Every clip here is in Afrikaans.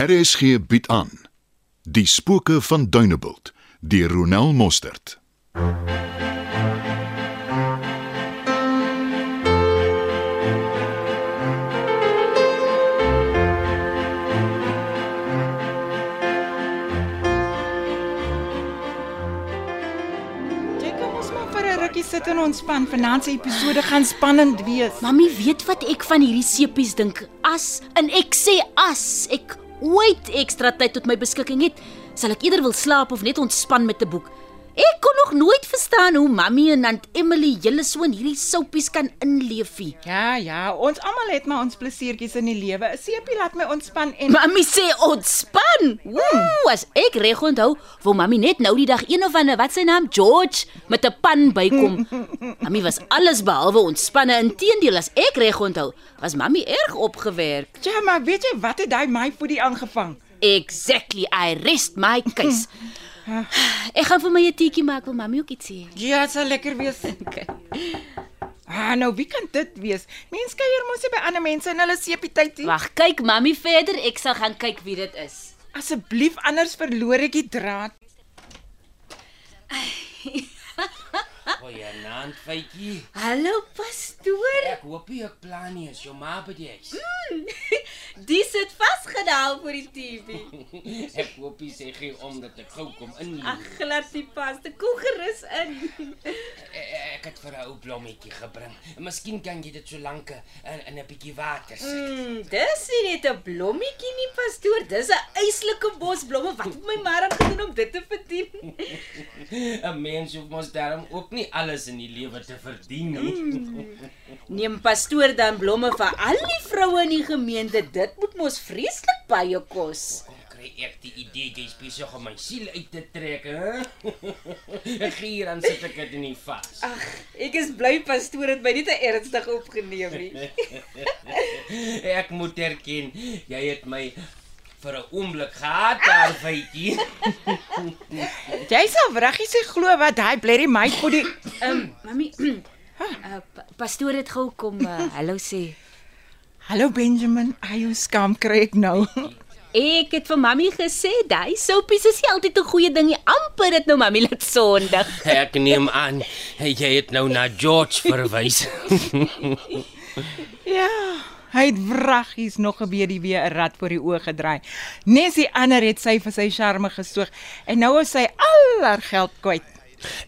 RSG bied aan Die spooke van Dunebuld deur Ronel Mostert. Jy kom ons maar vir 'n rukkie sit en ontspan. Vanaand se episode gaan spannend wees. Mami weet wat ek van hierdie sepies dink. As en ek sê as ek ooit ekstra tyd tot my beskikking het, sal ek eerder wil slaap of net ontspan met 'n boek. Ek kon nog nooit verstaan hoe Mami en Aunt Emily julle so in hierdie soupies kan inleef nie. Ja, ja, ons almal het maar ons plesiertjies in die lewe. 'n Seepie laat my ontspan en Mami sê ontspan. Ooh, as ek reg onthou, wou Mami net nou die dag een of ander wat sy naam George met 'n pan bykom. Mami was alles behalwe ontspanne. Inteendeel, as ek reg onthou, was Mami erg opgewerk. ja, maar weet jy wat het hy my voetie aangevang? Exactly, I rest my case. Ek gaan vir my 'n teetjie maak, wil Mami ook iets sê. Ja, dit sal lekker wees. Okay. Ah, nou wie kan dit wees? Mense kuier mos by ander mense in hulle seepie tyd nie. Wag, kyk Mami verder, ek sal gaan kyk wie dit is. Asseblief anders verloor ek die draad. Goeienaand, Faitjie. Hallo pastoor. Ek hoop jy ek plan nie is jou ma by die huis. Die sit vasgedaal voor die TV. Ek hoop jy sê gee om dat ek gou kom in. Ag, glad nie pas. Te koel gerus in. Ek het vir 'n ou blommetjie gebring. Miskien kan jy dit so lank in in 'n bietjie water sit. Mm, dis nie net 'n blommetjie nie, pastoor. Dis 'n eislike bos blomme. Wat het my maar aan gedoen om dit te verdien? 'n Mens hoef mos daarom ook nie alles in die lewe te verdien nie. Neem pastoor dan blomme vir al die vroue in die gemeente. Dit moet mos vreeslik baie kos. Kom kry ek die idee jy's besig om my siel uit te trek, hè? Ek gee hier aan sit ek dit in die vas. Ag, ek is bly pastoor het my nie te ernstig opgeneem nie. Ek moet erken, jy het my vir 'n oomblik gehaat daar, Faitjie. Jy sal regtig sê glo wat hy blerry my voetie. Ehm, um, mami, uh, pa pastoor het gou kom uh, hallo sê. Hallo Benjamin, ai hoe skam kry ek nou. Ek het vir mami gesê, daai soupies is nie altyd 'n goeie ding nie. Amper dit nou mami laat sondig. Ek neem aan jy het nou na George verwys. Ja, hy het wraggies nog gebeur die weer 'n rad voor die oë gedraai. Nes die ander het sy vir sy charme gesoog en nou is sy al haar geld kwyt.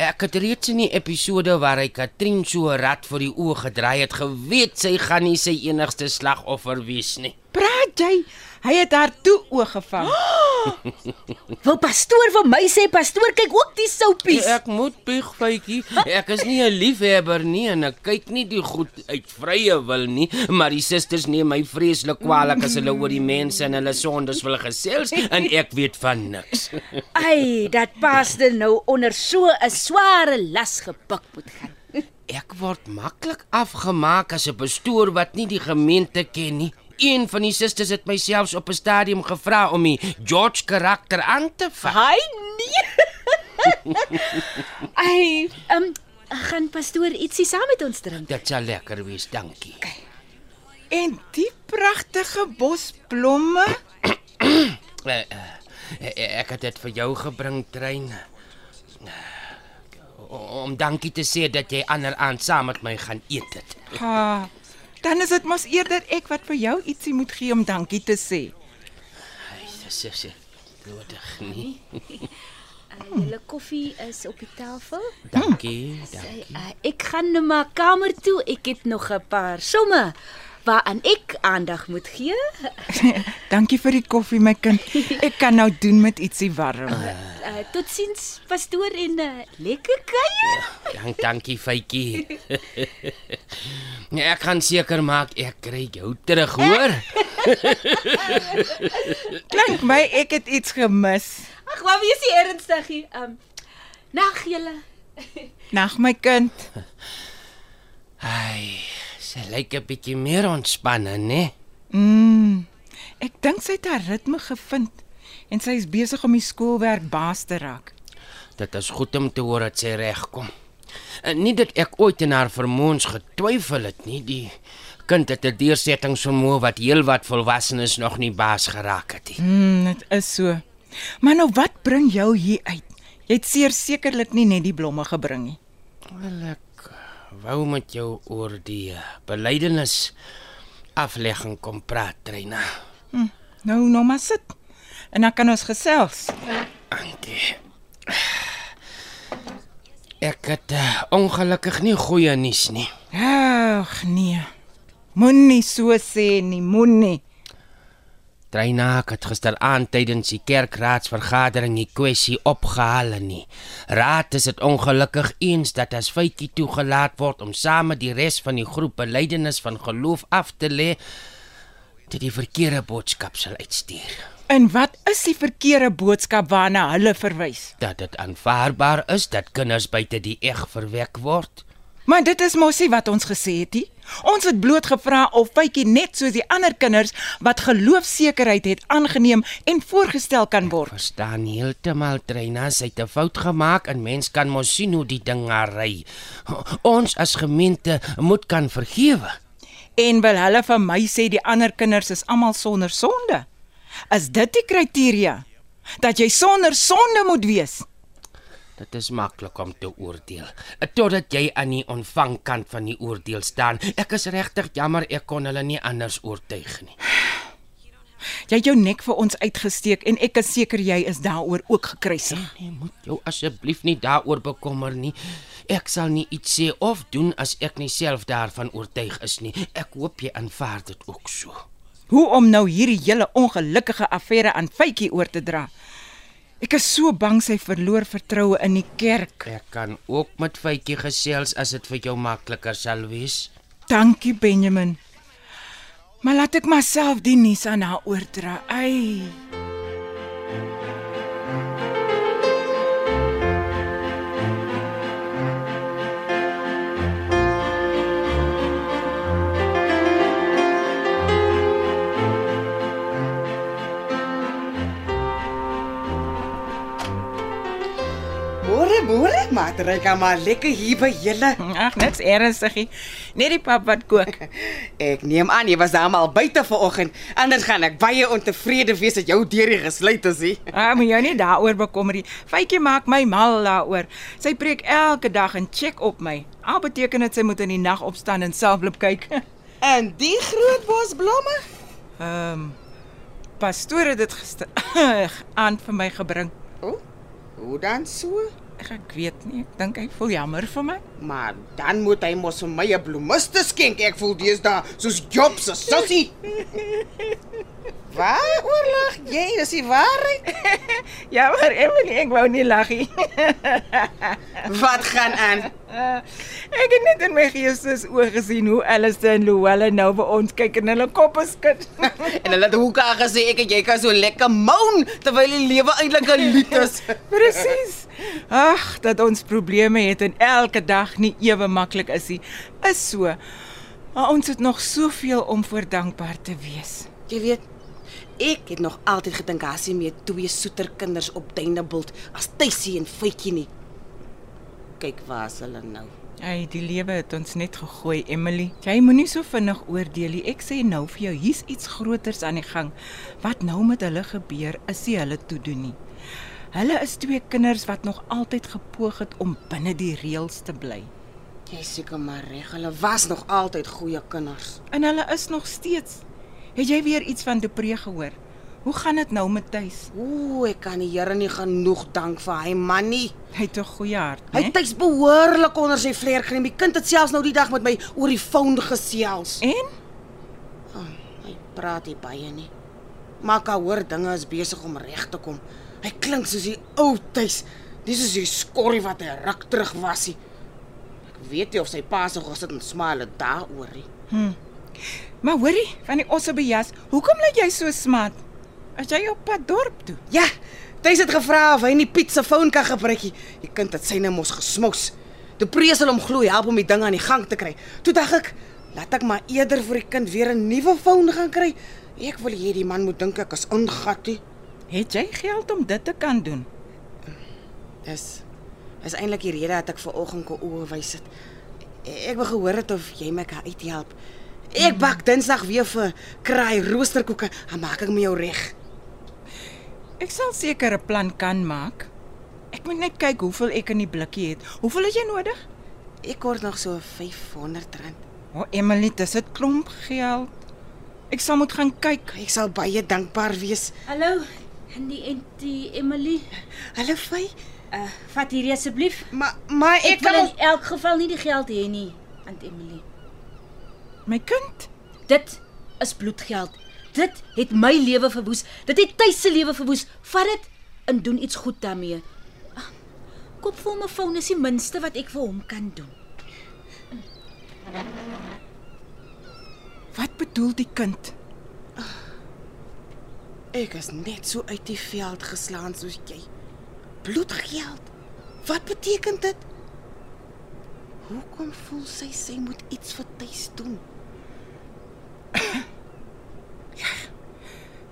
Ek het reeds in die episode waar hy Katrien so rad vir die oë gedraai het, geweet sy gaan nie sy enigste slagoffer wees nie. Praat jy? Hy het haar toe oorgevang. Wil pastoor vir my sê, pastoor kyk ook die soupies. Ek moet bieg, Faitjie. Ek is nie 'n liefhebber nie en ek kyk nie die goed uit vrye wil nie, maar die susters neem my vreeslik kwaadlik as hulle oor die mense en hulle sondes wil gesels en ek weet van niks. Ai, dat pastoor nou onder so 'n sware las gepik moet gaan. Ek word maklik afgemaak as 'n pastoor wat nie die gemeente ken nie. Een van die susters het myself op 'n stadium gevra om die George karakter aan te vat. Hy nee. Ai, ehm um, gaan pastoor ietsie saam met ons drink. Dit sal lekker wees, dankie. En die pragtige bosblomme? Uh, uh, ek het dit vir jou gebring, trein. Om dankie te sê dat jy ander aand saam met my gaan eet het. Ha. Dan is dit mos eerder ek wat vir jou ietsie moet gee om dankie te sê. Dis is nodig nie. Uh, julle koffie is op die tafel. Dankie, dankie. Uh, ek gaan nou maar kamer toe. Ek het nog 'n paar somme waaraan ek aandag moet gee. Dankie vir die koffie my kind. Ek kan nou doen met ietsie warm. Uh, totsiens pastoor en uh, lekker kuier. Dank, dankie, Faitjie. ja, ek gaan seker maak ek kry jou terug, hoor? Klink my ek het iets gemis. Ag, wat wees jy ernstig hier? Um Nag julle. Nag my kind. Ai, sy lyk 'n bietjie meer ontspanne, né? Mm. Ek dink sy het haar ritme gevind en sy is besig om die skoolwerk baas te raak. Dit is goed om te hoor dat sy regkom. En nie dat ek ooit in haar vermoëns getwyfel het nie, die kind het 'n deursettingsvermoë wat heelwat volwassenes nog nie baas geraak het nie. Mm, dit is so. Maar nou wat bring jou hier uit? Jy het seer sekerlik nie net die blomme gebring nie. Wel ek wou met jou oor die eh, belydenis aflegging kom praat, Trina. Nou nou maar sit. En dan kan ons gesels. Dankie. Ek het uh, ongelukkig nie goeie nuus nie. Ag nee. Moenie so sê nie, moenie. Ek het gisteraand tydens die kerkraadsvergadering die kwessie opgehaal nie. Raad is dit ongelukkig eens dat as Faitjie toegelaat word om saam met die res van die groep belydenis van geloof af te lê, dit die verkeerde boodskap sal uitstuur. En wat is die verkeerde boodskap waarna hulle verwys? Dat dit aanvaarbaar is dat kinders buite die eg verwek word. Maar dit is mos nie wat ons gesê het nie. Ons het bloot gevra of Faitjie net soos die ander kinders wat geloofsekerheid het aangeneem en voorgestel kan word. Verstaan heeltemal Trina, sy het 'n fout gemaak en mens kan mos sien hoe die ding ry. Ons as gemeente moet kan vergewe. En wil hulle vir my sê die ander kinders is almal sonder sonde? Is dit die kriteria? Dat jy sonder sonde moet wees? Dit is maklik om te oordeel. Totdat jy aan die ontvangkant van die oordeel staan. Ek is regtig jammer ek kon hulle nie anders oortuig nie. Jy het jou nek vir ons uitgesteek en ek is seker jy is daaroor ook gekruisig. Nee, moet jou asseblief nie daaroor bekommer nie. Ek sal nie iets sê of doen as ek nie self daarvan oortuig is nie. Ek hoop jy aanvaar dit ook so. Hoe om nou hierdie hele ongelukkige affære aan Faitjie oor te dra? Ek is so bang sy verloor vertroue in die kerk. Ek kan ook met Faitjie gesels as dit vir jou makliker sal wees. Dankie Benjamin. Maar laat ek myself die nuus aan haar oordra. Ai. Môre, môre, maar ry kan maar lekker hier by julle. Ag, niks ernstigie. Net die pap wat kook. Ek neem aan jy was daar al buite vanoggend, anders gaan ek baie ontevrede wees dat jou deurie gesluit is. nie. Ah, moet jou nie daaroor bekommer nie. Faitjie maak my mal daaroor. Sy preek elke dag en check op my. Al beteken dit sy moet in die nag opstaan en self loop kyk. En die groot bos blomme? Ehm um, pastoor het dit gister aan vir my gebring. O, hoe dan so? Ek, ek weet nie, ek dink hy voel jammer vir my. Maar dan moet hy mos vir my 'n bloemiste skenk. Ek voel dis daar soos Job se sussie. Waar oorlag jy? Dis die waarheid. Ja, maar Emily, ek wou nie lag nie. Wat gaan aan? ek het net in my geestes oë gesien hoe Alice en Luella nou by ons kyk en hulle koppe skud. En hulle het hoeka gesê ek en jy kan so lekker moan terwyl die lewe eintlik 'n lied is. Presies. Ag, dat ons probleme het en elke dag nie ewe maklik is nie. Is so. Maar ons het nog soveel om voor dankbaar te wees. Jy weet, ek het nog altyd gedink Hassie mee twee soeter kinders op Duinebult as Tuisie en Faitjie nie. Kyk waar is hulle nou. Ai, die lewe het ons net gegooi, Emily. Jy moenie so vinnig oordeel nie. Ek sê nou vir jou, hier's iets groters aan die gang. Wat nou met hulle gebeur, is nie hulle toe doen nie. Hulle is twee kinders wat nog altyd gepoog het om binne die reëls te bly. Jy seker maar reg, hulle was nog altyd goeie kinders. En hulle is nog steeds. Het jy weer iets van Depree gehoor? Hoe gaan dit nou met Tuis? Ooh, ek kan die Here nie genoeg dank vir hy man nie. Hy het 'n goeie hart, Hy né? het tuis behoorlik onder sy vlerk geneem. Die kind het selfs nou die dag met my oor die foon gesels. En Oh, hy praat nie baie nie. Maar ek hoor dinge is besig om reg te kom. Hy klink soos die ou tuis. Dis is die skorrie wat hy ruk terug was. nie. Ek weet nie of sy pa se gesit en smaal daaroor nie. Maar hoorie, van die osse bejas, hoekom lyk jy so smat? As jy op pad dorp toe. Ja, Tuis het gevra of hy nie Piet se foon kan gebruik nie. Die kind het syne mos gesmous. Die prees sal hom glo help om die ding aan die gang te kry. Toe dink ek, laat ek maar eerder vir die kind weer 'n nuwe foon gaan kry. Ek wil hê die man moet dink ek is ingatty. Het jy geld om dit te kan doen? Dis is eintlik die rede dat ek ver oggend kon oorwys het. Ek wou gehoor het of jy my kan uithelp. Ek bak Dinsdag weer vir kraai roosterkoeke. Dan maak ek my jou reg. Ek sal seker 'n plan kan maak. Ek moet net kyk hoeveel ek in die blikkie het. Hoeveel het jy nodig? Ek kort nog so R500. O, oh, Emily, dis 'n klomp geld. Ek sal moet gaan kyk. Ek sal baie dankbaar wees. Hallo, Andy en die Emily. Hallo Fay. Uh, vat hierdie asseblief. Maar maar ek, Ek wil kan in elk geval nie die geld hê nie, Aunt Emily. My kind, Dit is bloedgeld. Dit het my lewe verwoes. Dit het Tuis se lewe verwoes. Vat dit en doen iets goed daarmee. Ah, Koop vir 'n foon is die minste wat ek vir hom kan doen. wat bedoel die kind? ek is net so uit die veld geslaan soos jy. Bloedgeld. Wat beteken dit? Hoekom voel sy sy moet iets vir Tuis doen?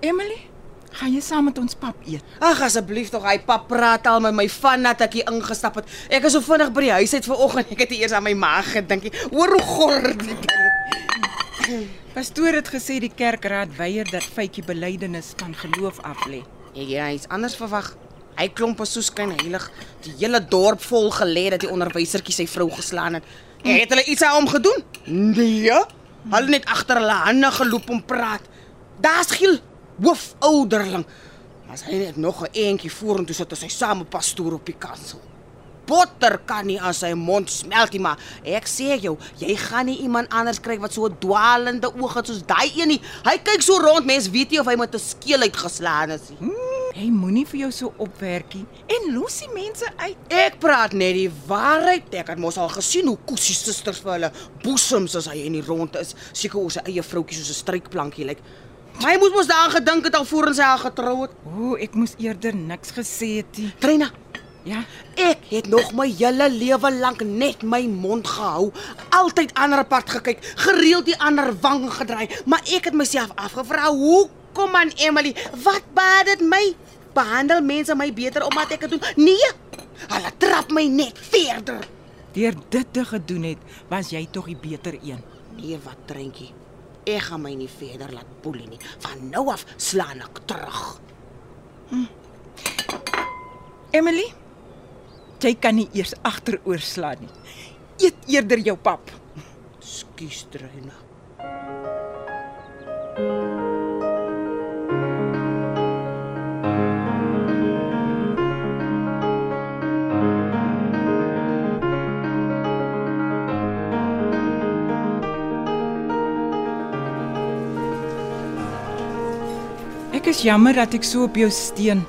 Emily, gaan jy saam met ons pap eet? Ag asseblief tog, hy pap praat al met my van dat ek hier ingestap het. Ek is so vinnig by die huis uit vanoggend. Ek het eers aan my ma gedink. Hoor hoe gor die ding. Pastoor het gesê die kerkraad weier dat fytjie belydenis van geloof af lê. Het iets anders verwag. Hy klomp as soos skyn heilig. Die hele dorp vol gelê dat die onderwysertjie sy vrou geslaan het. En het hulle iets aan hom gedoen? Nee. Hulle net agter hulle hande geloop om praat. Daar's Giel, hoof ouderling. As hy net nog 'n eentjie vorentoe sit as hy saam met pastoor op die kansel. Botter kan nie aan sy mond smelt nie, maar ek sê jou, jy gaan nie iemand anders kry wat so 'n dwaalende oog het soos daai een nie. Hy kyk so rond, mens weet nie of hy met 'n skeel uitgeslaan is nie. Hy moenie vir jou so opwerkie en los die mense uit. Ek praat net die waarheid. Ek het mos al gesien hoe Kussie susters vir hulle boesems as hy in die rond is, seker oor sy eie vroutjie soos 'n strykplankie lyk. Maar hy moes mos daaraan gedink het alvorens hy haar getrou het. O, ek moes eerder niks gesê het nie. Treina, Ja, ek het nog my hele lewe lank net my mond gehou, altyd ander part gekyk, gereeld die ander wang gedraai, maar ek het myself afgevra, hoekom aan Emily? Wat baat dit my? Behandel mense my beter omdat ek dit doen? Nee. Hulle trap my net verder. deur dit te gedoen het, was jy tog die beter een. Nee, wat drentjie. Ek gaan my nie verder laat boelie nie. Van nou af slaan ek terug. Emily, jy kan nie eers agteroor slaan nie. Eet eerder jou pap. Skus, Treina. Ek is jammer dat ek so op jou steun.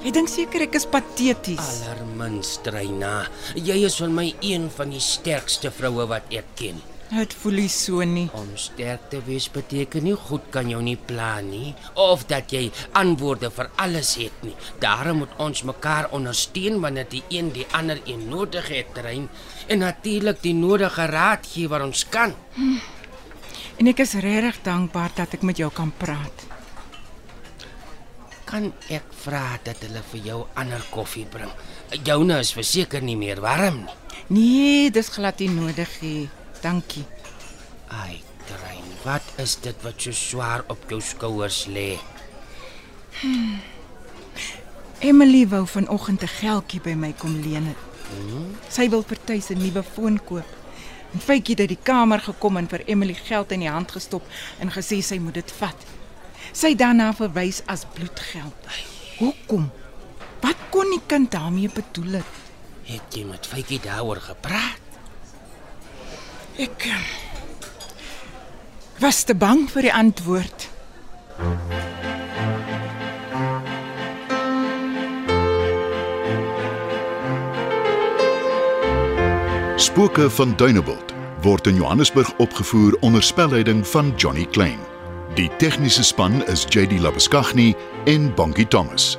Jy dink seker ek is pateties. Allerminst, Reina. Jy is van my een van die sterkste vroue wat ek ken. Dit voel nie so nie. Om sterk te wees beteken nie goed kan jou nie plan nie of dat jy antwoorde vir alles het nie. Daarom moet ons mekaar ondersteun wanneer die een die ander een nodig het, Rein. En natuurlik die nodige raad gee wat ons kan. En ek is regtig dankbaar dat ek met jou kan praat. Kan ek vra dat hulle vir jou ander koffie bring? Joune is verseker nie meer warm nie. Nee, dis glad nie nodig nie. Dankie. Ai, Rein, wat is dit wat so swaar op jou skouers lê? Emily wou vanoggend 'n geldjie by my kom leen het. Sy wil Tuis 'n nuwe foon koop. En Faitjie het uit die kamer gekom en vir Emily geld in die hand gestop en gesê sy moet dit vat. Sy daarna verwys as bloedgeld. Hoekom? Wat kon die kind daarmee bedoel het? Het jy met Faitjie daaroor gepraat? Ek eh, was te bang vir die antwoord. Spooke van Dunebuld word in Johannesburg opgevoer onder spelleiding van Johnny Klein. Die tegniese span is JD Labuskaghni en Bongie Thomas.